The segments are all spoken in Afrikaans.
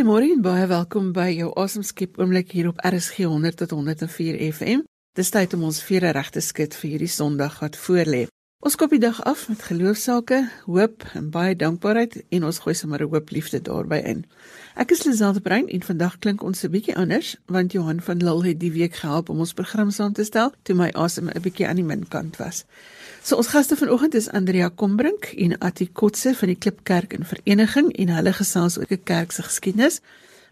Goeiemôre en baie welkom by jou asemskep oomblik hier op RSG 100 tot 104 FM. Dis tyd om ons vere reg te skud vir hierdie Sondag wat voorlê. Ons kop die dag af met geloofsake, hoop en baie dankbaarheid en ons gooi sommer 'n hoop liefde daarbey in. Ek is Liselde Brein en vandag klink ons 'n bietjie anders want Johan van Lille het die week gehelp om ons program saam te stel toe my asem 'n bietjie aan die min kant was. So ons gaste vanoggend is Andrea Kombrink en Atti Kotse van die Klipkerk en Vereniging en hulle gesels oor die kerk se geskiedenis.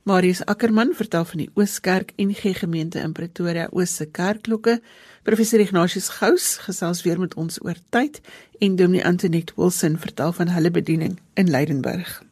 Marius Ackermann vertel van die Ooskerk en die gemeente in Pretoria Oos se kerkklokke. Professor Ignatius Gous gesels weer met ons oor tyd en Dominee Antoinette Wilson vertel van hulle bediening in Leidenburg.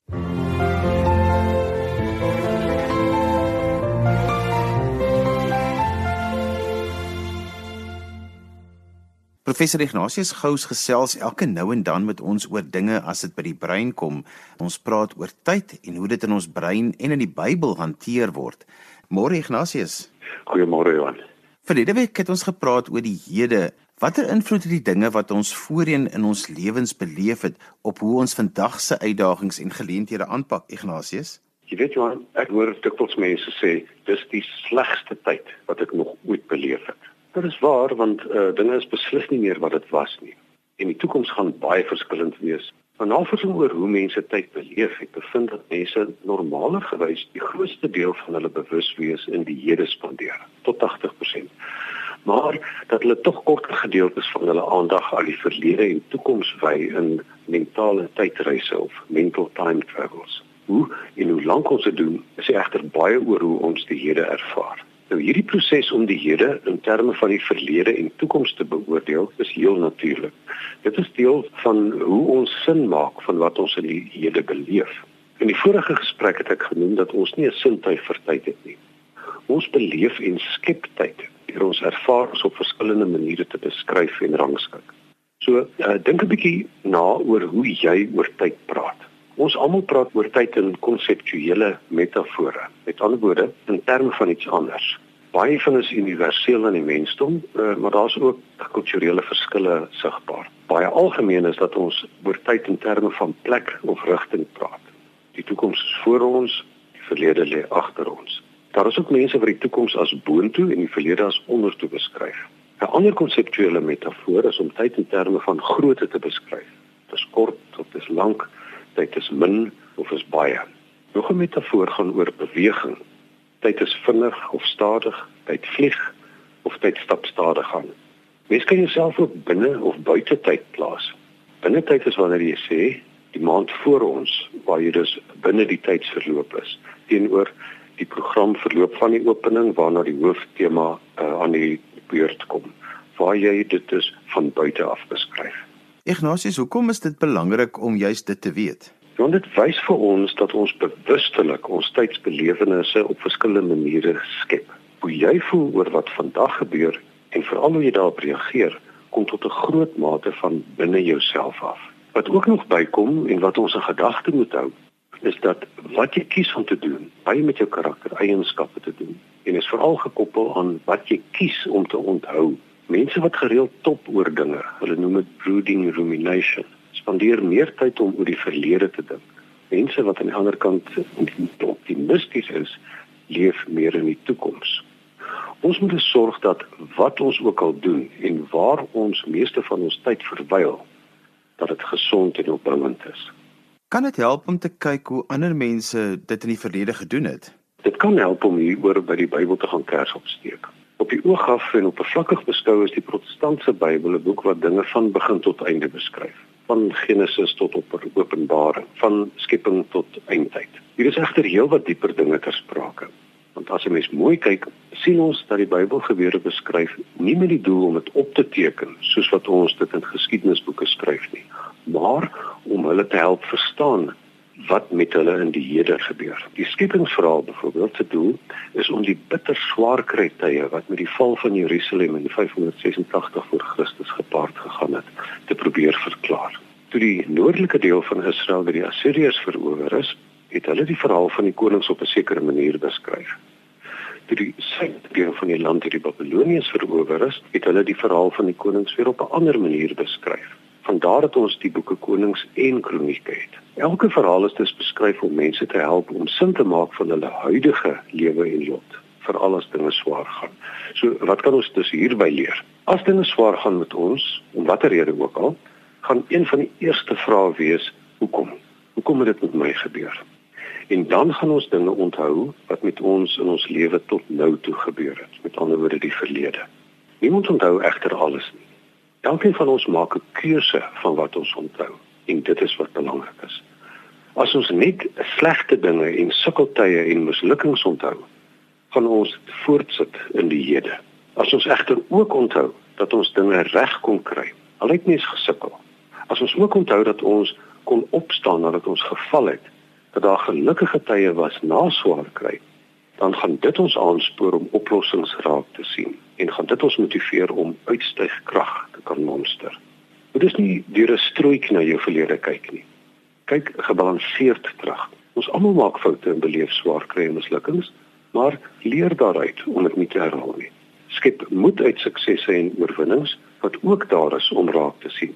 Professor Ignatius Gous gesels elke nou en dan met ons oor dinge as dit by die brein kom. Ons praat oor tyd en hoe dit in ons brein en in die Bybel hanteer word. Môre Ignatius. Goeiemôre Johan. Verlede week het ons gepraat oor die hede. Watter invloed het die dinge wat ons voorheen in ons lewens beleef het op hoe ons vandag se uitdagings en geleenthede aanpak, Ignatius? Jy weet Johan, ek hoor dikwels mense sê dis die slegste tyd wat ek nog ooit beleef het. Dit is waar want uh, dinge is beslis nie meer wat dit was nie. En die toekoms gaan baie verskillend wees. Van navorsing oor hoe mense tyd beleef het, bevind dat mense normaler gewys die grootste deel van hulle bewuswees in die hede spandeer, tot 80%. Maar dat hulle tog korter gedeeltes van hulle aandag aan die verlede en toekoms wy in mentale tydreise of mental time travels. Hoe en hoe lank ons dit doen, is egter baie oor hoe ons die hede ervaar. Nou hierdie proses om die hede in terme van die verlede en toekoms te beoordeel is heel natuurlik. Dit is deel van hoe ons sin maak van wat ons in die hede beleef. In die vorige gesprek het ek genoem dat ons nie 'n sintuig vir tyd het nie. Ons beleef en skep tyd deur ons ervarings op verskillende maniere te beskryf en rangskik. So, uh, dink 'n bietjie na oor hoe jy oor tyd praat. Ons almal praat oor tyd in konseptuele metafore. Met ander woorde, in terme van iets anders. Baie van is universeel in die mensdom, uh, maar daar's ook kulturele verskille sigbaar. Baie algemeen is dat ons oor tyd in terme van plek of rigting praat. Die toekoms is voor ons, die verlede lê agter ons. Daar is ook mense wat die toekoms as boontoe en die verlede as ondertoe beskryf. 'n Ander konseptuele metafoor is om tyd in terme van grootte te beskryf. Dit is kort of dit is lank tyd is min of is baie. Nog 'n metafoor gaan oor beweging. Tyd is vinnig of stadig, tyd vlieg of tyd stap stadig aan. Mens kan jouself ook binne of buite tyd plaas. Binne tyd is wanneer jy sê die maand voor ons waar jy dus binne die tydsverloop is teenoor die program verloop van die opening waarna die hooftema uh, aan die beurt kom waar jy dit dus van buite af beskryf. Ignatius, hoekom is dit belangrik om juist dit te weet? Want dit wys vir ons dat ons bewustelik ons tydsbelewennisse op verskillende maniere skep. Hoe jy voel oor wat vandag gebeur en veral hoe jy daarop reageer, kom tot 'n groot mate van binne jouself af. Wat ook nog bykom en wat ons in gedagte moet hou, is dat wat jy kies om te doen, baie met jou karaktereienskappe te doen en is veral gekoppel aan wat jy kies om te onthou Mense wat gereeld top oor dinge, hulle noem dit brooding rumination, spandeer meer tyd om oor die verlede te dink. Mense wat aan die ander kant optimisties is, leef meer in die toekoms. Ons moet sorg dat wat ons ook al doen en waar ons meeste van ons tyd verwyl, dat dit gesond en opbouend is. Kan dit help om te kyk hoe ander mense dit in die verlede gedoen het? Dit kan help om hier oor by die Bybel te gaan kers opsteek. Op die oog af en oppervlakkig beskou is die protestantse Bybel 'n boek wat dinge van begin tot einde beskryf, van Genesis tot op Openbaring, van skepping tot eindtyd. Hier is egter heelwat dieper dinge ter sprake. Want as jy mens mooi kyk, sien ons dat die Bybel gebeure beskryf nie met die doel om dit op te teken soos wat ons dit in geskiedenisboeke skryf nie, maar om hulle te help verstaan wat met hulle in die hede gebeur. Die skepingsverhaal byvoorbeeld se doel is om die bitter swaar kry tye wat met die val van Jerusalem in 586 voor Christus gepaard gegaan het, te probeer verklaar. Toe die noordelike deel van Israel deur die Assiriërs verower is, het hulle die verhaal van die konings op 'n sekere manier beskryf. Toe die suidelike deel van die land deur die Babiloniërs verower is, het hulle die verhaal van die konings weer op 'n ander manier beskryf Vandaar dat ons die boeke Konings en Kronieke het. Elke verhaal is dus beskryf om mense te help om sin te maak van hulle huidige lewe en lot, veral as dinge swaar gaan. So, wat kan ons dus hierby leer? As dinge swaar gaan met ons, om watter rede ook al, gaan een van die eerste vrae wees: Hoekom? Hoekom het dit met my gebeur? En dan gaan ons dinge onthou wat met ons in ons lewe tot nou toe gebeur het, met ander woorde die verlede. Niemand onthou egter alles nie. Elkeen van ons maak 'n keuse van wat ons onthou en dit is wat belangrik is. As ons net slegte dinge en sukkeltye en mislukkings onthou, gaan ons voortsit in die hede. As ons egter ook onthou dat ons dinge reg kon kry, al het mens gesukkel. As ons ook onthou dat ons kon opstaan nadat ons geval het, dat daar gelukkige tye was na swaar kry, dan gaan dit ons aanspoor om oplossings raak te sien en gaan dit ons motiveer om uitstygkrag te kan monster. Dit is nie deur 'n strooik na jou verlede kyk nie. Kyk gebalanseerd terug. Ons almal maak foute en beleef swaar kry en mislukkings, maar leer daaruit om dit nie te herhaal nie. Skep moed uit suksesse en oorwinnings wat ook daar is om raak te sien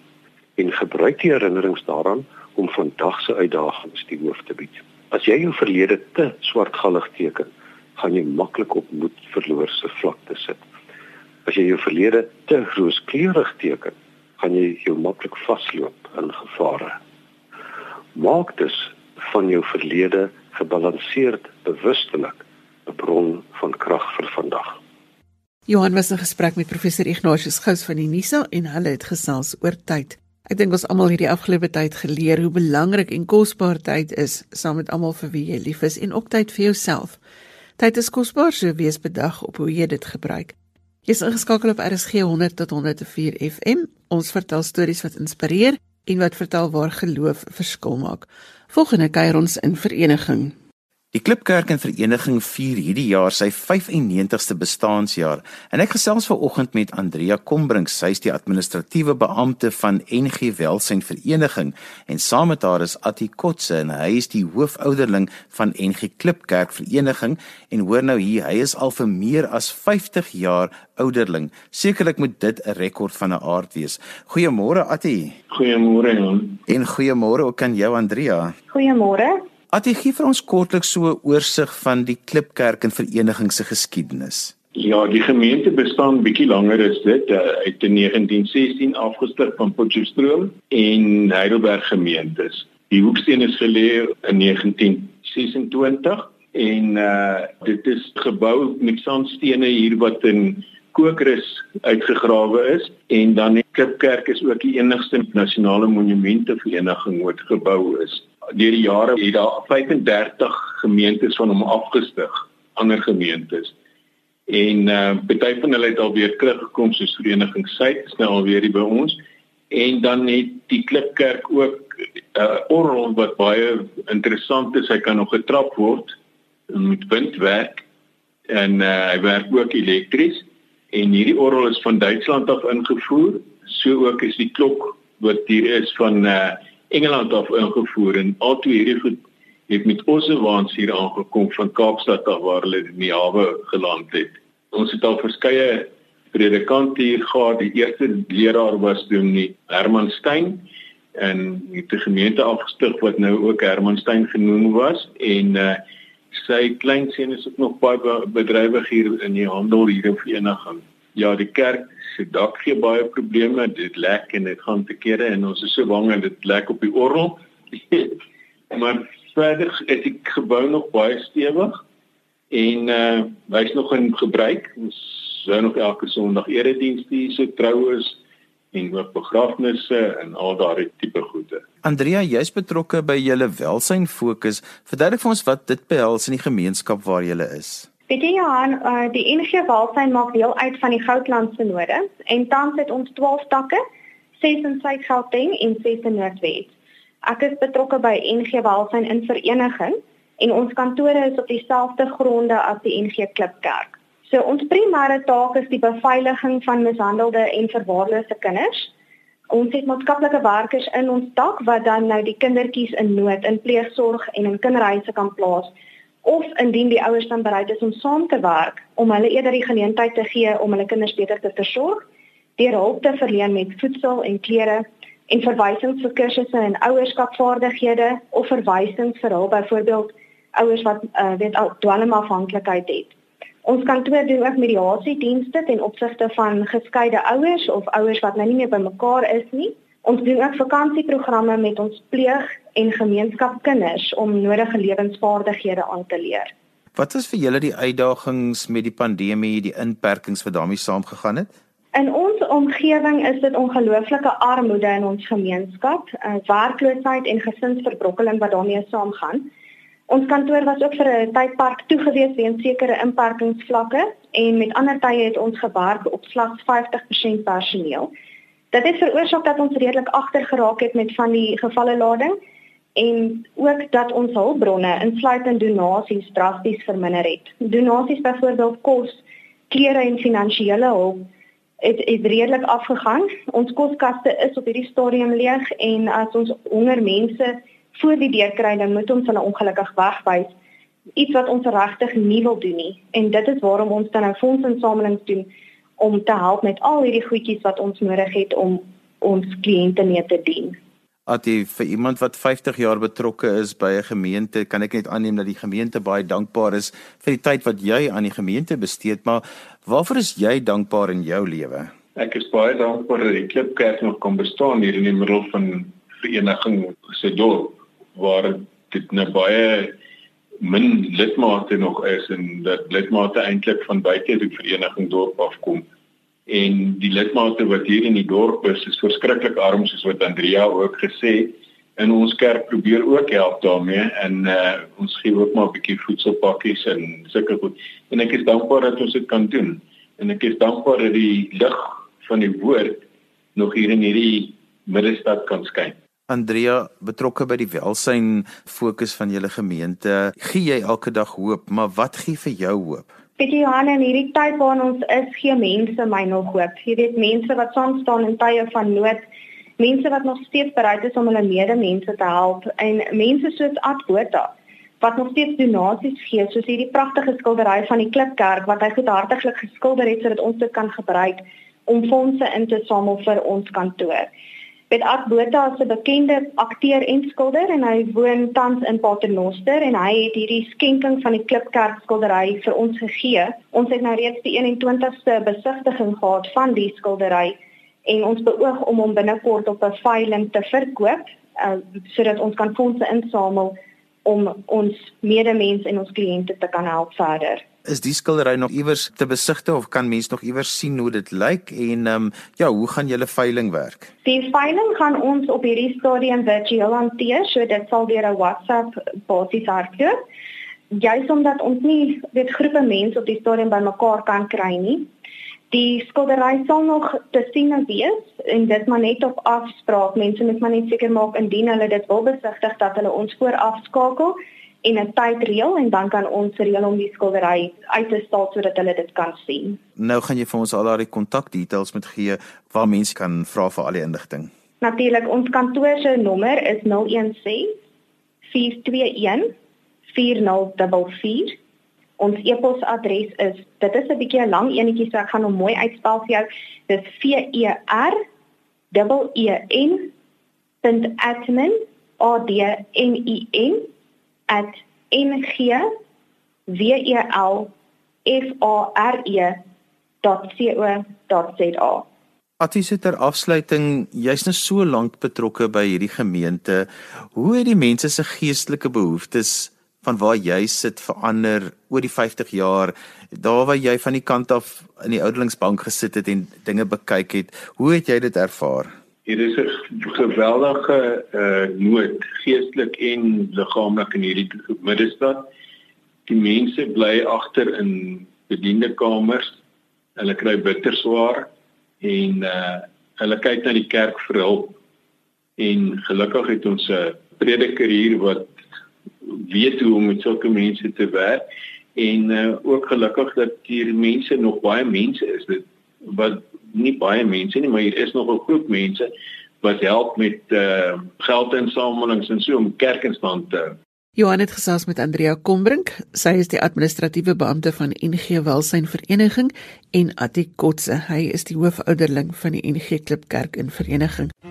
en gebruik die herinnerings daaraan om vandag se uitdagings die hoof te bied. As jy jou verlede te swartgallig teken, gaan jy maklik op moed verloor se vlakte sit. As jy jou verlede te rooskleurig teken, gaan jy jou maklik vasloop in gevare. Maak dus van jou verlede gebalanseerd bewustelik 'n bron van krag vir vandag. Johan was in gesprek met professor Ignatius Gous van die NISA en hulle het gesels oor tyd. Ek dink ons almal hierdie afgelope tyd geleer hoe belangrik en kosbaar tyd is saam met almal vir wie jy lief is en ook tyd vir jouself. Tyd is kosbaar, so wees bedag op hoe jy dit gebruik. Jy's ingeskakel op RSG 100 tot 104 FM. Ons vertel stories wat inspireer en wat vertel waar geloof verskil maak. Volgende kuier ons in vereniging. Die Klipkerk en Vereniging vier hierdie jaar sy 95ste bestaanjaar en ek gesels vanoggend met Andrea Kombrink, sy is die administratiewe beampte van NG Welsyn Vereniging en saam met haar is Attie Kotse en hy is die hoofouderling van NG Klipkerk Vereniging en hoor nou hier, hy is al vir meer as 50 jaar ouderling. Sekerlik moet dit 'n rekord van 'n aard wees. Goeiemôre Attie. Goeiemôre Jan. En goeiemôre ook aan jou Andrea. Goeiemôre. Atie gee vir ons kortliks so 'n oorsig van die Klipkerk en Vereniging se geskiedenis. Ja, die gemeente bestaan bietjie langer as dit. Uh, uit in 1916 afgestig van Potchefstroom en Heidelberg gemeentes. Die hoeksteen is gelê in 1926 en uh dit is gebou met sandstene hier wat in Kokerus uitgegrawe is en dan die Klipkerk is ook die enigste nasionale monumente vereniging wat gebou is deur die jare het daar 35 gemeentes van hom afgestig, ander gemeentes. En uh party van hulle het al weer teruggekom soos Vereniging Suid, is nou al weer by ons. En dan het die Klipkerk ook 'n uh, orgel wat baie interessant is. Hy kan nog getrap word met windwerk en uh, hy werk ook elektries. En hierdie orgel is van Duitsland af ingevoer. So ook is die klok wat hier is van uh Engeland af ingevoer en al twee hierdie goed het met Ossewaans hier aangekom van Kaapstad af waar hulle in die hawe geland het. Ons het al verskeie predikante hier gehad. Die eerste leraar was Dominee Herman Stein en die gemeente afgestig wat nou ook Herman Stein genoem was en uh, sy kleinseun is ook nog baie bedrywig hier in die handel hier in vereniging. Ja, die kerk se dak gee baie probleme, dit lek en dit gaan te kere en ons is so bang dat dit lek op die orgel. maar verder is die gebou nog baie stewig en uh hy's nog in gebruik. Ons sou nog elke Sondag eredienste hier so trou is en ook begrafnisse en al daardie tipe goede. Andrea, jy's betrokke by julle welsyn fokus. Verduidelik vir ons wat dit behels in die gemeenskap waar jy is. Weet jy Johan, uh, die NG Welsyn maak deel uit van die Goudland Synode en tans het ons 12 takke, 6 in Suid-Gauteng en 6 in Noordwes. Ek is betrokke by NG Welsyn in vereniging en ons kantore is op dieselfde gronde as die NG Klipkerk. So ons primêre taak is die beveiliging van mishandelde en verwaarloosde kinders. Ons het maatskaplike werkers in ons tak wat dan nou die kindertjies in nood in pleegsorg en in kinderhuise kan plaas of indien die ouers dan bereid is om saam te werk om hulle eerder die geleentheid te gee om hulle kinders beter te versorg, deur hulp te verleen met voedsel en klere en verwysings vir kursusse in ouerskapvaardighede of verwysings vir hul byvoorbeeld ouers wat uh, weet dwelmafhanklikheid het. Ons kantoor doen ook mediasiedienste ten opsigte van geskeide ouers of ouers wat nou nie meer bymekaar is nie. Ons doen ook vakansieprogramme met ons pleeg- en gemeenskapskinders om nodige lewensvaardighede aan te leer. Wat was vir julle die uitdagings met die pandemie, die inperkings wat daarmee saamgegaan het? In ons omgewing is dit ongelooflike armoede in ons gemeenskap, uh, werkloosheid en gesinsverbrokkeling wat daarmee saamgaan. Ons kantoor was ook vir 'n tydpark toegewees weens sekere inperkingsvlakke en met ander tye het ons gewerk op slegs 50% personeel. Dit het veroorsaak dat ons redelik agter geraak het met van die gevalle lading en ook dat ons hulpbronne insluitend donasies drasties verminder het. Donasies byvoorbeeld kos, klere en finansiële hulp het het redelik afgegaan. Ons koskaste is op hierdie stadium leeg en as ons honger mense voor die deur kry dan moet ons hulle ongelukkig wegwys iets wat ons regtig nie wil doen nie en dit is waarom ons dan nou fondsinsamelings doen om te help met al hierdie goedjies wat ons nodig het om ons kliënte mee te dien. Atie vir iemand wat 50 jaar betrokke is by 'n gemeente, kan ek net aanneem dat die gemeente baie dankbaar is vir die tyd wat jy aan die gemeente bestee het, maar waarvoor is jy dankbaar in jou lewe? Ek is baie dankbaar dat die Klipkerk nog kon bestaan hier in die middel van vereniging se dorp waar dit nou baie min lidmate nog is en dat lidmate eintlik van buite die vereniging dorp afkom. En die lidmate wat hier in die dorp is is verskriklik arm soos wat Andrea ook gesê en ons kerk probeer ook help daarmee en uh, ons gee ook maar 'n bietjie voedselpakkies en sulke goed. En ek is dankbaar dat ons dit kan doen. En ek is dankbaar dat die lig van die woord nog hier in hierdie middestad kan skyn Andrea betrokke by die welsyn fokus van julle gemeente. Gee jy elke dag hoop, maar wat gee vir jou hoop? Ek Johan in hierdie tyd waarin ons is, gee mense my nog hoop. Jy weet mense wat saam staan in tye van nood, mense wat nog steeds bereid is om hulle medemense te help en mense soos Adbota wat nog steeds donasies gee, soos hierdie pragtige skildery van die Klipkerk wat hy goedhartiglik geskilder het sodat ons dit kan gebruik om fondse in te samel vir ons kantoor. Piet Art Botha is 'n bekende akteur en skilder en hy woon tans in Paternoster en hy het hierdie skenking van die Klipkerk skildery vir ons gegee. Ons het nou reeds die 21ste besigtiging gehad van die skildery en ons beoog om hom binnekort op 'n veiling te verkoop uh, sodat ons kan fondse insamel om ons medemens en ons kliënte te kan help verder is die skildery nog iewers te besigtig of kan mense nog iewers sien hoe dit lyk en ehm um, ja, hoe gaan julle veiling werk? Die veiling gaan ons op hierdie stadium virtueel hanteer, so dit sal deur 'n WhatsApp basis hardloop. Juist omdat ons nie dit groepe mense op die stadium bymekaar kan kry nie. Die skildery sal nog te sien wees en dit maar net op afspraak. Mense moet maar net seker maak indien hulle dit wil besigtig dat hulle ons vooraf skakel en 'n tyd reël en dan kan ons reël om die skildery uit te stal sodat hulle dit kan sien. Nou gaan jy vir ons al daai kontakdetails met gee waar mense kan vra vir al die inligting. Natuurlik, ons kantoor se nommer is 016 421 4044. Ons e-posadres is dit is 'n bietjie 'n lang enetjie so ek gaan hom mooi uitspel vir jou. Dis V E R E N .admin A D N I N @ngwelfare.co.za. Atie ter afsluiting, jy's nou so lank betrokke by hierdie gemeente. Hoe het die mense se geestelike behoeftes van waar jy sit verander oor die 50 jaar? Daar waar jy van die kant af in die oudelingsbank gesit het en dinge bekyk het, hoe het jy dit ervaar? Hier is 'n geweldige uh, nood geestelik en liggaamlik in hierdie middestad. Die mense bly agter in bediende kamers. Hulle kry bitter swaar en uh, hulle kyk na die kerk vir hulp. En gelukkig het ons 'n prediker hier wat weet hoe om met sulke mense te werk en uh, ook gelukkig dat hier mense nog baie mense is dit wat nie baie mense nie, maar hier is nog 'n groep mense wat help met uh geldinsamelings en so om kerk in stand te hou. Johan het gesels met Andrea Kombrink. Sy is die administratiewe beampte van NG Welsyn Vereniging en Attie Kotse. Hy is die hoofouderling van die NG Klipkerk in Vereniging. Mm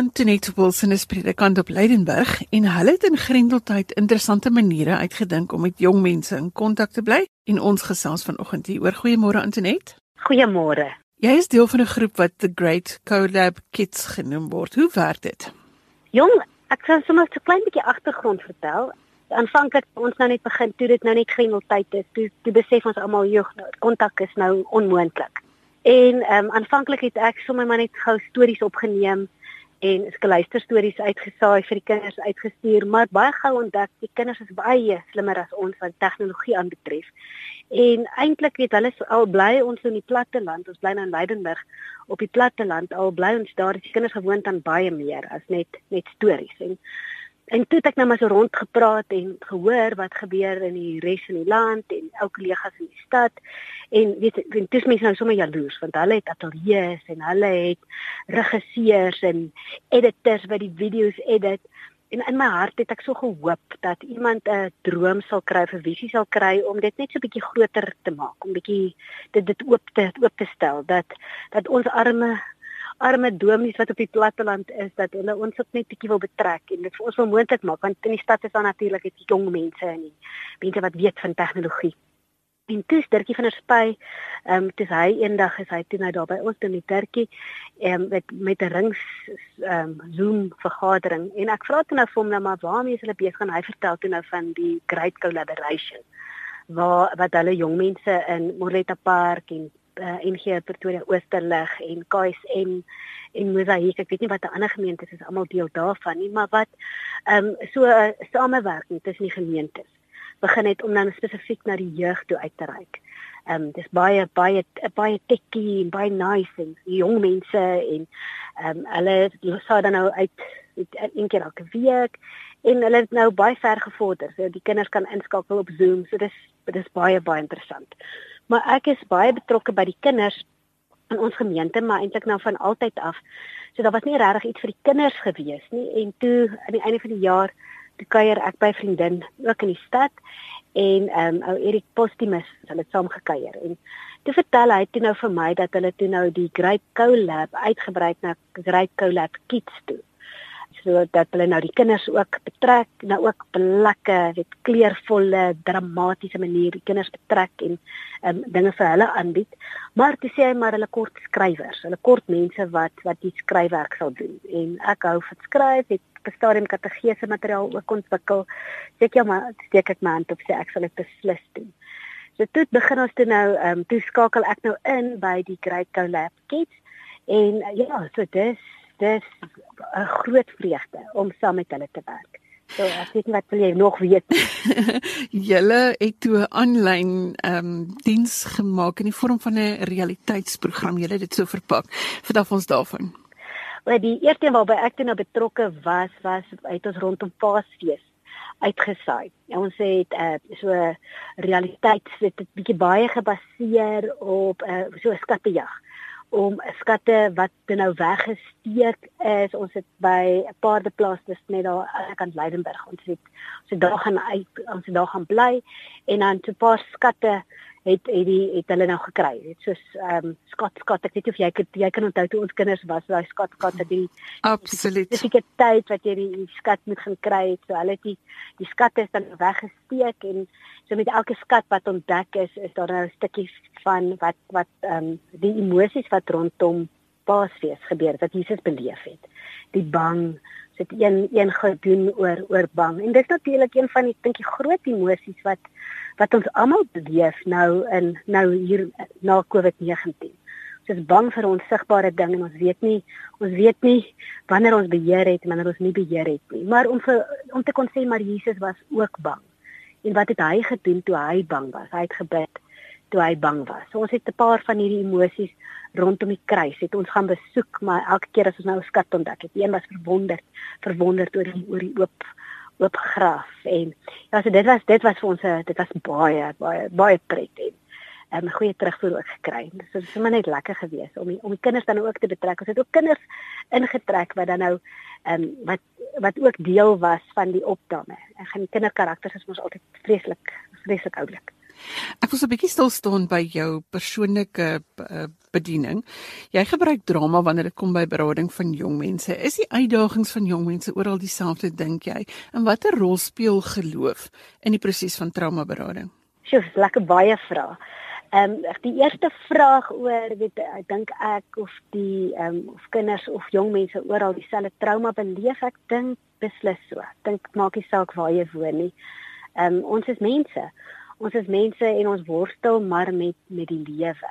Antoinette Wilson is predikant op Leidenburg en hulle het in Grendeltyd interessante maniere uitgedink om met jong mense in kontak te bly en ons gesels vanoggend hier oor goeiemôre Antoinette. Goeiemôre. Jy is deel van 'n groep wat the Great Collab Kids genoem word. Hoe werk dit? Jong, ek kan sommer 'n klein bietjie agtergrond vertel. Aanvanklik ons nou net begin toe dit nou net Grendeltyd is, toe toe besef ons almal joh, kontak is nou onmoontlik. En ehm um, aanvanklik het ek sommer maar net gou stories opgeneem en ek luister stories uitgesaai vir die kinders uitgestuur, maar baie gou ontdek die kinders is baie slimmer as ons wat tegnologie aanbetref. En eintlik het hulle al bly ons in die platte land, ons bly nou in Leidenburg op die platte land, al bly ons daar, die kinders gewoond aan baie meer as net net stories. En En toe het ek nou maar so rond gepraat en gehoor wat gebeur in die res van die land en ou kollegas in die stad. En weet jy, dis mense nou sommer jaloers want hulle het ateljee's en hulle het regisseurs en editors wat die video's edit. En in my hart het ek so gehoop dat iemand 'n droom sal kry, 'n visie sal kry om dit net so 'n bietjie groter te maak, om bietjie dit dit oop te oop te stel dat dat ons arme arme domies wat op die platteland is dat hulle ons ook net bietjie wil betrek en dit vir ons wil moontlik maak want in die stad is daar natuurlik net jong mense en mense wat weet van tegnologie. En dis Dirkie van der Spy, ehm um, dis hy eendag is hy toe nou daar by ons in die Dirkie ehm um, met met 'n rings ehm um, Zoom vergadering. En ek vra toe nou vir hom nou maar waarmee is hulle besig? En hy vertel toe nou van die Great Collaboration waar wat hulle jong mense in Moretta Park en uh, eh, NG Pretoria Oosterlig en KSM en Mosaïek. Ek weet nie wat die ander gemeentes is almal deel daarvan nie, maar wat ehm um, so 'n uh, samewerking tussen die gemeentes begin het om dan spesifiek na die jeug toe uit te reik. Ehm um, dis baie baie baie tekkie en baie nice en jong mense en ehm um, hulle sou dan nou uit een keer elke week en hulle het nou baie ver gevorder. So die kinders kan inskakel op Zoom. So dis dis baie baie interessant maar ek is baie betrokke by die kinders in ons gemeente maar eintlik nou van altyd af. So daar was nie regtig iets vir die kinders gewees nie. En toe aan die einde van die jaar toe kuier ek by vriendin ook in die stad en ehm um, ou Erik Postimus hulle het saam gekuier. En toe vertel hy toe nou vir my dat hulle toe nou die Great Collab uitgebrei na Great Collab Kids toe sodat hulle nou die kinders ook betrek, nou ook plekke, weet kleurvolle, dramatiese manier die kinders betrek en um, dinge vir hulle aanbied. Maar toe sê hy maar hulle kort skrywers, hulle kort mense wat wat die skryfwerk sal doen. En ek hou van skryf, het bestadium kategese materiaal ook ontwikkel. Sê ek ja maar steek ek my hand op sê ek sal dit beslis doen. So toe begin ons toe nou, ehm um, toe skakel ek nou in by die Great Collab Kids en ja, so dis dis 'n groot vreugde om saam met hulle te werk. So ek weet nie wat wil jy nog weet. Julle het toe 'n aanlyn ehm um, diens gemaak in die vorm van 'n realiteitsprogram. Julle het dit so verpak. Vertel ons daarvan. Wel die eerste een waarby ek toe nou betrokke was, was uit ons rondom Paasfees uitgesaai. Ja, ons het uh, so realiteits dit 'n bietjie baie gebaseer op uh, so 'n skattejag om skatte wat nou weggesteek is. Ons het by 'n paar deplaas dis net daar aan die kant Leidenburg. Ons het ons het daar gaan uit ons het daar gaan bly en dan 'n paar skatte het het die het hulle nou gekry. Het soos ehm um, skat skat ek weet of jy jy kan onthou toe ons kinders was, daai skat skat het die Absoluut. Dis die tyd wat jy die, die skat moet gaan kry het. So hulle het die die skatte is dan weggesteek en so met elke skat wat ontdek is, is daar nou 'n stukkie van wat wat ehm um, die emosies wat rondom Paasfees gebeur wat Jesus beleef het. Die bang, dit een een gedoen oor oor bang. En dit is natuurlik een van die dink ek groot emosies wat wat ons almal beleef nou in nou hier na COVID-19. Ons is bang vir onsigbare dinge en ons weet nie ons weet nie wanneer ons beheer het en wanneer ons nie beheer het nie. Maar om vir, om te kon sê maar Jesus was ook bang. En wat het hy gedoen toe hy bang was? Hy het gebid toe hy bang was. So ons het 'n paar van hierdie emosies rondom die kruis. Het ons gaan besoek, maar elke keer as ons nou 'n skat ontdek het, een was verwonderd, verwonderd oor die oor die oop oop graf en ja, so dit was dit was vir ons 'n dit was baie baie baie pret en 'n um, goeie terugvoer ook gekry. So dit is sommer net lekker geweest om die, om die kinders dan ook te betrek. Ons het ook kinders ingetrek wat dan nou ehm um, wat wat ook deel was van die opname. Ek gaan kinderkarakters is mos altyd vreeslik vreeslik oulik. Ek wil so 'n bietjie stil staan by jou persoonlike uh, bediening. Jy gebruik drama wanneer dit kom by berading van jong mense. Is die uitdagings van jong mense oral dieselfde dink jy? En watter rol speel geloof in die proses van traumaberading? Sjoe, lekker baie vrae. Ehm um, die eerste vraag oor weet ek dink ek of die ehm um, of kinders of jong mense oral dieselfde trauma beleef ek dink beslis so. Dink maak nie saak waar jy woon nie. Ehm um, ons is mense. Ons is mense en ons worstel maar met met die lewe.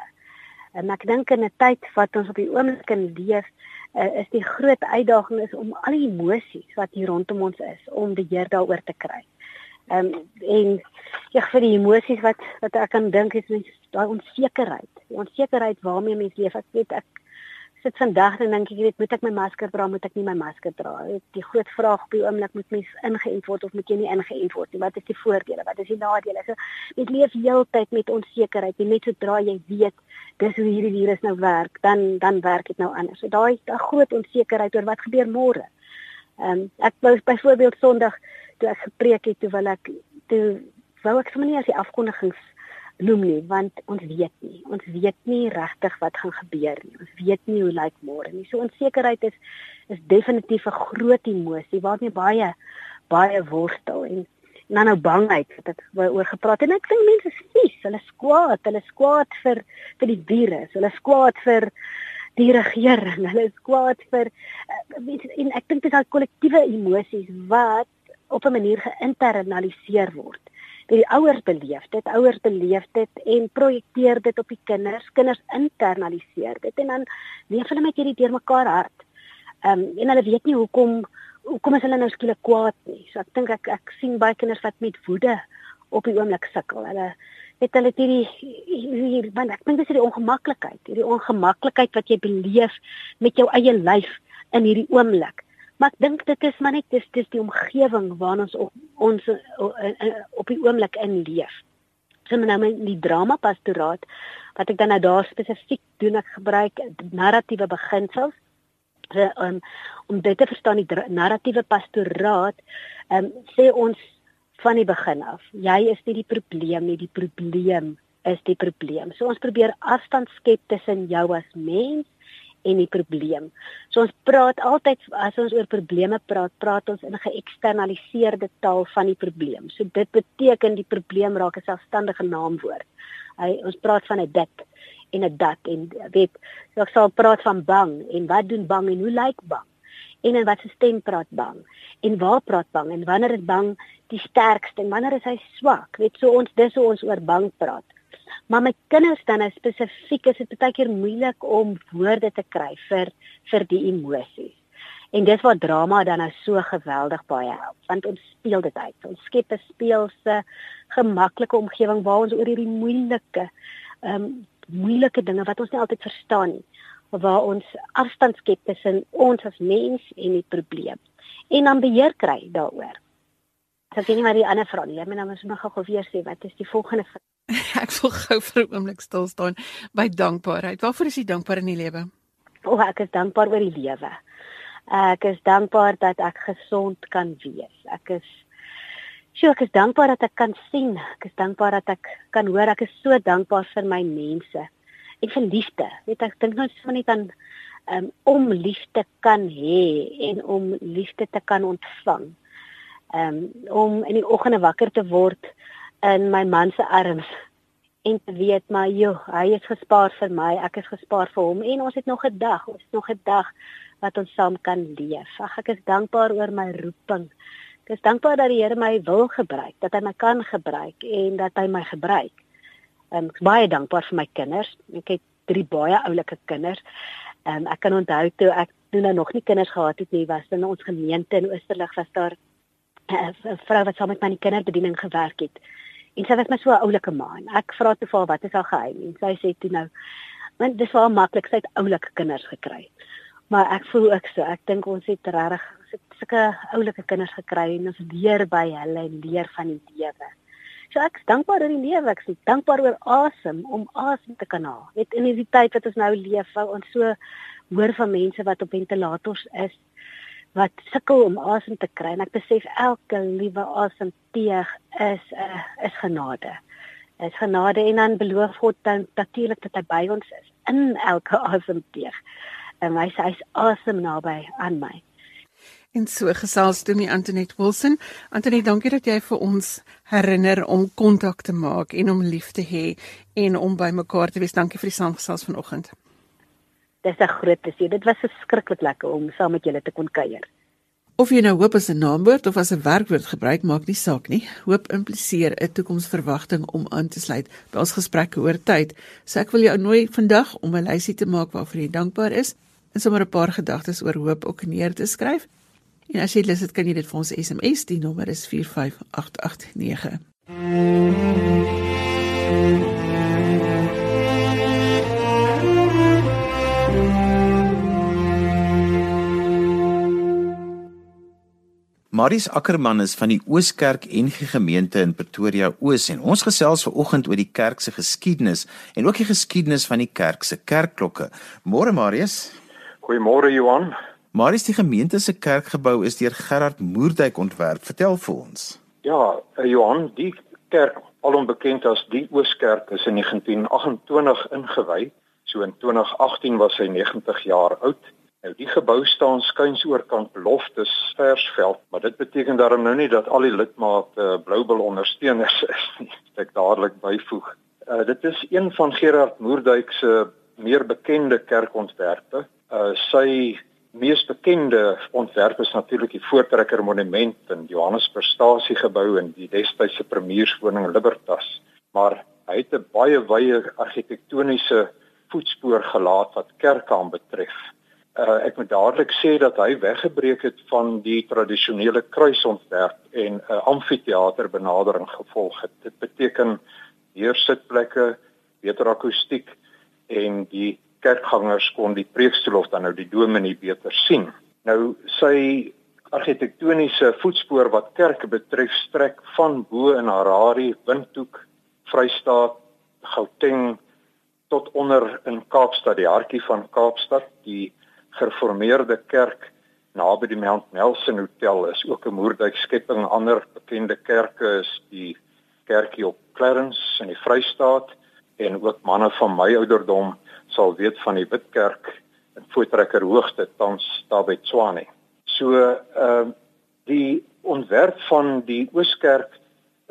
En ek dink in 'n tyd wat ons op die oomblik in leef, uh, is die groot uitdaging is om al die emosies wat hier rondom ons is om die Heer daaroor te kry. Ehm um, en ja vir die emosies wat wat ek kan dink is mens daai onsekerheid. Die onsekerheid waarmee mens leef. Ek weet ek sit vandag en dink ek weet moet ek my masker dra, moet ek nie my masker dra. Die groot vraag op die oomblik moet mens ingeënt word of moet jy nie ingeënt word nie. Wat is die voordele? Wat is die nadele? So mens leef heeltyd met onsekerheid. En net sodra jy weet dis hoe hierdie virus nou werk, dan dan werk dit nou anders. So daai daai groot onsekerheid oor wat gebeur môre. Ehm um, ek wou byvoorbeeld Sondag toe ek gepreek het, toe wil ek toe wou ek sommer nie as die afkondigings noem nie, want ons weet nie. Ons weet nie regtig wat gaan gebeur nie. Ons weet nie hoe lyk môre nie. So onsekerheid is is definitief 'n groot emosie waarmee baie baie worstel en en dan nou bangheid wat ek oor gepraat en ek dink mense is vies, hulle is kwaad, hulle is kwaad vir vir die virus, hulle is kwaad vir die regering. Hulle is kwaad vir uh, en ek dink dit is daai kollektiewe emosies wat op 'n manier geïnternaliseer word. Die ouers beleef dit, ouers beleef dit en projekteer dit op die kinders. Kinders internaliseer dit en dan leef hulle met hierdie deurmekaar hart. Um, en hulle weet nie hoekom hoekom is hulle nou skielik kwaad nie. So ek dink ek ek sien baie kinders wat met woede op die oomblik sukkel. Hulle het hulle hierdie hier want ek dink dis die ongemaklikheid, hierdie ongemaklikheid wat jy beleef met jou eie lyf in hierdie oomblik. Maar ek dink dit is maar net dis dis die omgewing waarin ons op ons op die oomblik in leef. So nou met die drama pastoraat wat ek dan nou daar spesifiek doen ek gebruik narratiewe beginsels so, um, om dit te verstaan die narratiewe pastoraat um, sê ons van die begin af. Jy is nie die probleem nie, die probleem is die probleem. So ons probeer afstand skep tussen jou as mens en die probleem. So ons praat altyd as ons oor probleme praat, praat ons in 'n geëksternaliseerde taal van die probleem. So dit beteken die probleem raak 'n selfstandige naamwoord. Hy ons praat van 'n dit en 'n dat en weet so ek sal praat van bang en wat doen bang en hoe lyk bang? En in watter stem praat bang? En waar praat bang en wanneer is bang die sterkste en wanneer is hy swak? Weet so ons dis hoe ons oor bang praat. Maar met kinders dan is spesifiek is dit baie keer moeilik om woorde te kry vir vir die emosies. En dis waar drama dan nou so geweldig baie help, want ons speel dit uit. Ons skep 'n speelse, gemaklike omgewing waar ons oor hierdie moeilike ehm um, moeilike dinge wat ons nie altyd verstaan nie, waar ons afstand skep tussen ons as mens en die probleem en dan beheer kry daaroor. So ek weet nie wat die ander vra nie. Jy moet nou mos nog gou weer sê wat is die volgende vraag? ek wil gou vir 'n oomblik stil staan by dankbaarheid. Waarvoor is jy dankbaar in die lewe? O, oh, ek is dankbaar oor die lewe. Ek is dankbaar dat ek gesond kan wees. Ek is Sjoe, ek is dankbaar dat ek kan sien. Ek is dankbaar dat ek kan hoor. Ek is so dankbaar vir my mense en vir liefde. Weet ek dink nou sommer net aan um, om liefde kan hê en om liefde te kan ontvang um, om in die oggende wakker te word in my man se arms en te weet maar joh, hy is gespaar vir my, ek is gespaar vir hom en ons het nog 'n dag, ons het nog 'n dag wat ons saam kan leef. Ag ek is dankbaar oor my roeping. Ek is dankbaar dat die Here my wil gebruik, dat hy my kan gebruik en dat hy my gebruik. Um, ek is baie dankbaar vir my kinders. Ek het drie baie oulike kinders. Um, ek kan onthou toe ek toe nou nog nie kinders gehad het nie, was in ons gemeente in Oosterlig was daar 'n vrou wat saam met my in die kinderbediening gewerk het. En sy was my so 'n oulike ma. Ek vra toe vir wat is haar geheim? En sy sê toe nou, want dis wel maklik, sy het oulike kinders gekry. Maar ek voel ook so. Ek dink ons het regtig sulke oulike kinders gekry en ons leer by hulle en leer van die lewe. So ek is dankbaar oor die lewe. Ek is dankbaar oor asem om asem te kan haal. Net in hierdie tyd wat ons nou leef, ons so hoor van mense wat op ventilators is wat sukkel om asem te kry en ek besef elke liewe asemteug is 'n uh, is genade. Is genade en dan beloof God dan natuurlik dat hy by ons is in elke asemteug. En hy sê hy's asem naby aan my. En so gesels toe nie Antoinette Wilson. Antoinette, dankie dat jy vir ons herinner om kontak te maak en om lief te hê en om by mekaar te wees. Dankie vir die saamgesels vanoggend. Dis 'n groot plesier. Dit was verskriklik lekker om saam met julle te kon kuier. Of jy nou hoop as 'n naamwoord of as 'n werkwoord gebruik, maak nie saak nie. Hoop impliseer 'n toekomsverwagting om aan te sluit by ons gesprekke oor tyd. So ek wil jou nooi vandag om 'n lysie te maak waarvoor jy dankbaar is en sommer 'n paar gedagtes oor hoop ook neer te skryf. En as jy lus het, kan jy dit vir ons SMS. Die nommer is 45889. Maries Ackermann is van die Ooskerk NG Gemeente in Pretoria Oos en ons gesels ver oggend oor die kerk se geskiedenis en ook die geskiedenis van die kerk se kerkklokke. Môre Marius. Goeiemôre Johan. Marius die gemeente se kerkgebou is deur Gerard Moerdijk ontwerp. Vertel vir ons. Ja, eh, Johan, die kerk, alom bekend as die Ooskerk, is in 1928 ingewy. So in 2018 was hy 90 jaar oud. Nou die gebou staan skuins oorkant Loftes Versveld, maar dit beteken daarom nou nie dat al die lidmate uh, Bloubil ondersteuners is nie. Ek dadelik byvoeg. Uh, dit is een van Gerard Moerdijk se meer bekende kerkontwerpe. Uh, sy mees bekende ontwerp is natuurlik die Voortrekker Monument in Johannesburg Stasiegebou en die destydse premierswoning Libertas. Maar hy het 'n baie wye argitektoniese voetspoor gelaat wat kerke aanbetref. Uh, ek moet dadelik sê dat hy weggebreek het van die tradisionele kruisontwerp en 'n uh, amfitheater benadering gevolg het. Dit beteken meer sitplekke, beter akoestiek en die kerkgangers kon die preekstoel of dan nou die dominee beter sien. Nou sy argitektoniese voetspoor wat kerke betref strek van bo in Harare, Windhoek, Vrystaat, Gauteng tot onder in Kaapstad, die hartjie van Kaapstad, die gereformeerde kerk naby die Mount Nelson Hotel is ook 'n moerdyk skepping. Ander bekende kerke is die kerkie op Clarence in die Vrystaat en ook manne van my ouderdom sal weet van die Witkerk in Voortrekker Hoogte tans daar by Tswane. So ehm uh, die ontwerp van die Ooskerk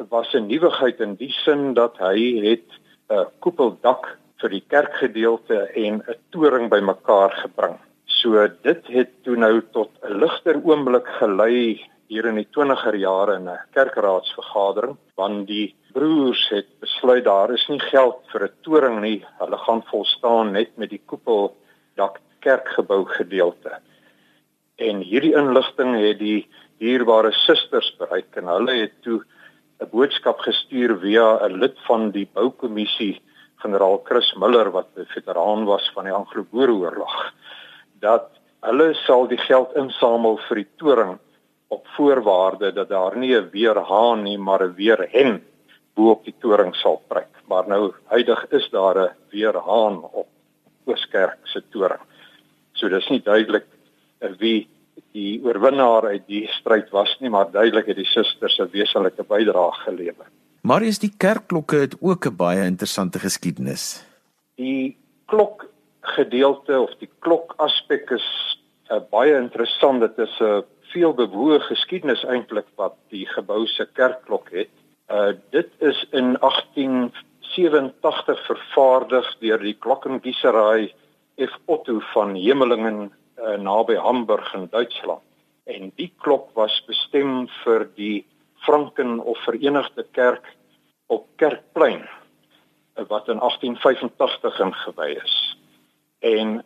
was 'n nuwigheid in die sin dat hy het 'n koepeldak vir die kerkgedeelte en 'n toring bymekaar gebring. So dit het toe nou tot 'n ligter oomblik gelei hier in die 20er jare in 'n kerkraadsvergadering want die broers het besluit daar is nie geld vir 'n toring nie. Hulle gaan volstaan net met die koepel dak kerkgebou gedeelte. En hierdie inligting het die dierbare susters bereik en hulle het toe 'n boodskap gestuur via 'n lid van die boukommissie generaal Chris Miller wat 'n veteraan was van die Anglo-Boereoorlog dat hulle sal die geld insamel vir die toring op voorwaarde dat daar nie 'n weerhaan nie maar 'n weerhen bo op die toring sal pryk. Maar nou huidig is daar 'n weerhaan op Ooskerk se toring. So dis nie duidelik wie die oorwinnaar uit die stryd was nie, maar duidelik het die susters 'n wesenlike bydrae gelewer. Maar is die kerkklokke het ook 'n baie interessante geskiedenis. Die klok gedeelte of die klok aspek is uh, baie interessant. Dit is 'n uh, veel bewoë geskiedenis eintlik wat die gebou se kerkklok het. Uh dit is in 1887 vervaardig deur die klokkengiesery F Otto van Hemelingen uh, naby Hamburg in Duitsland. En die klok was bestem vir die Franken of Verenigde Kerk op Kerkplein wat in 1885 ingewy is. En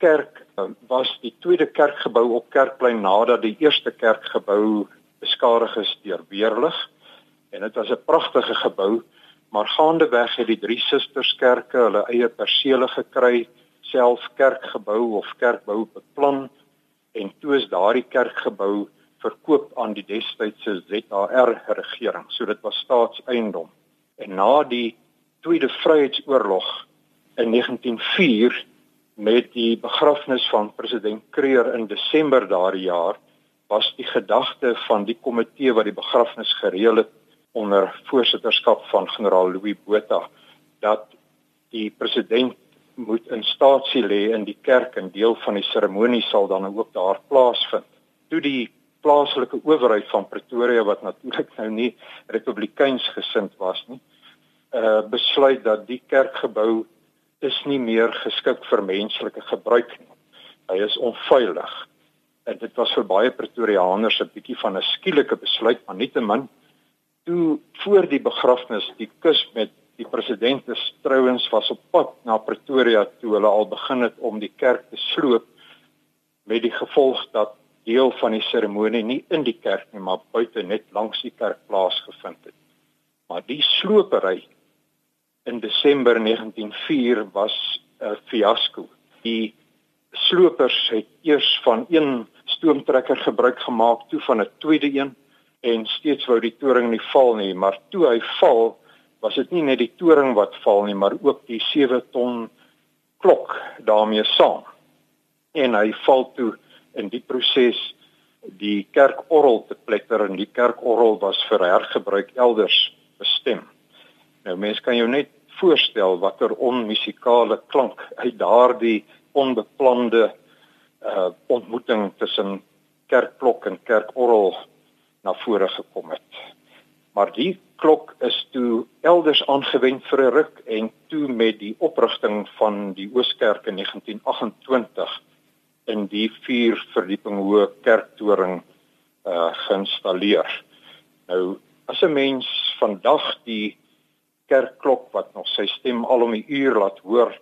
kerk uh, was die tweede kerkgebou op Kerkplein nadat die eerste kerkgebou beskadig is deur weerlig. En dit was 'n pragtige gebou, maar gaandeweg het die drie susterskerke hulle eie persele gekry, self kerkgebou of kerkbou beplan en toe is daardie kerkgebou verkoop aan die destydse ZAR regering. So dit was staatseiendom. En na die Tweede Vryheidsoorlog in 1904 met die begrafnis van president Kreer in Desember daardie jaar was die gedagte van die komitee wat die begrafnis gereël het onder voorsitterskap van generaal Louis Botha dat die president moet in staatsie lê in die kerk en deel van die seremonie sal dan ook daar plaasvind. Toe die plaaslike owerheid van Pretoria wat natuurlik nou nie republikeins gesind was nie, uh besluit dat die kerkgebou is nie meer geskik vir menslike gebruik nie. Hy is onveilig. En dit was vir baie Pretoriaaners 'n bietjie van 'n skielike besluit, maar nietemin toe voor die begrafnis die kus met die president se trouens was op pad na Pretoria toe hulle al begin het om die kerk te sloop met die gevolg dat deel van die seremonie nie in die kerk nie maar buite net langs die kerk plaasgevind het. Maar die slopery in Desember 1904 was 'n fiasco. Die slopers het eers van een stoomtrekker gebruik gemaak, toe van 'n tweede een en steeds wou die toring nie val nie, maar toe hy val was dit nie net die toring wat val nie, maar ook die 7 ton klok daarmee saam. En hy val toe in die proses die kerkorrel te pletter en die kerkorrel was vir hergebruik elders bestem. Nou mense kan jou net voorstel watter onmusikale klank uit daardie onbeplande uh ontmoeting tussen kerkklok en kerkorrel na vore gekom het. Maar die klok is toe elders aangewend vir 'n ruk en toe met die oprigting van die Ooskerk in 1928 in die vier verdieping hoë kerktoring uh geïnstalleer. Nou as 'n mens vandag die kerkklok wat nog sy stem al om die uur laat hoor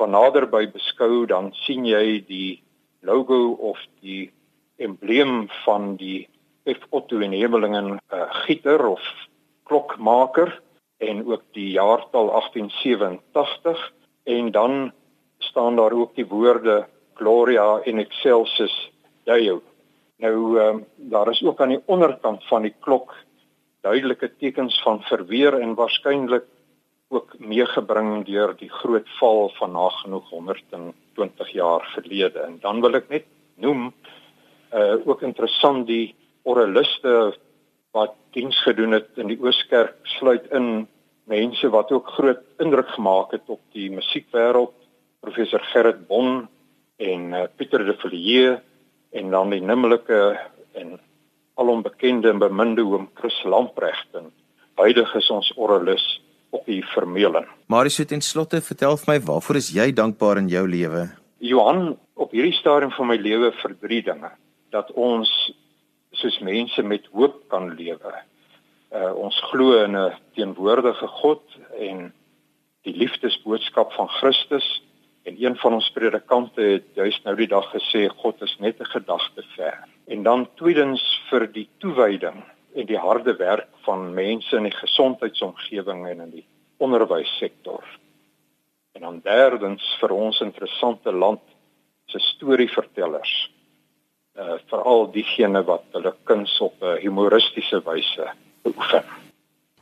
van naderby beskou dan sien jy die logo of die embleem van die F Otto en Hemelingen uh, gieter of klokmaker en ook die jaartal 1887 en dan staan daar ook die woorde Gloria in excelsis Deo. Nou um, daar is ook aan die onderkant van die klok duidelike tekens van verweer en waarskynlik ook meegebring deur die groot val van nagenoeg 120 jaar gelede. En dan wil ek net noem uh ook interessant die oraliste wat diens gedoen het in die Ooskerk sluit in mense wat ook groot indruk gemaak het op die musiekwêreld professor Gerrit Bon en uh, Pieter de Villiers en dan die nimmelike en alombekende en beminde oom Chris Lamprecht en huidig is ons oralis op die vermeling. Marius het in slotte vertel vir my waarvoor is jy dankbaar in jou lewe? Johan, op hierdie stadium van my lewe vir drie dinge. Dat ons soos mense met hoop kan lewe. Uh ons glo in 'n teenwoordige God en die liefdesboodskap van Christus en een van ons predikante het juist nou die dag gesê God is net 'n gedagte ver. En dan tweedens vir die toewyding en die harde werk van mense in die gesondheidsomgewing en in die onderwyssektor. En dan derdens vir ons interessante land se storievertellers uh, veral diegene wat hulle kuns op 'n humoristiese wyse beoefen.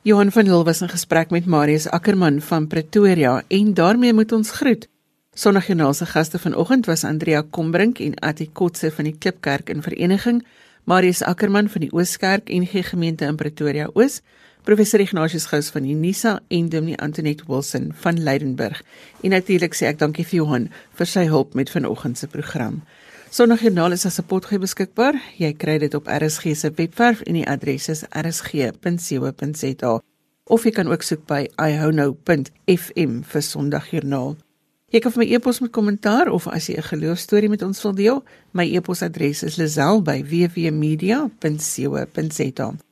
Johan van Lille was in gesprek met Marius Ackermann van Pretoria en daarmee moet ons groet. Sondagjoernaal se gaste vanoggend was Andrea Kombrink en Atti Kotse van die Klipkerk in Vereniging, Marius Ackermann van die Ooskerk NG Gemeente in Pretoria Oos, professor Ignatius Gous van Unisa en Dominee Antoinette Wilson van Leidenburg. En natuurlik sê ek dankie vir Johan vir sy hulp met vanoggend se program. Sondagjoernaal is as 'n potgoed beskikbaar. Jy kry dit op RSG se webwerf en die adres is rsg.co.za. Of jy kan ook soek by ihono.fm vir Sondagjoernaal. Jy kan vir my e-pos met kommentaar of as jy 'n geloostorie met ons wil deel, my e-posadres is lazel@wwmedia.co.za.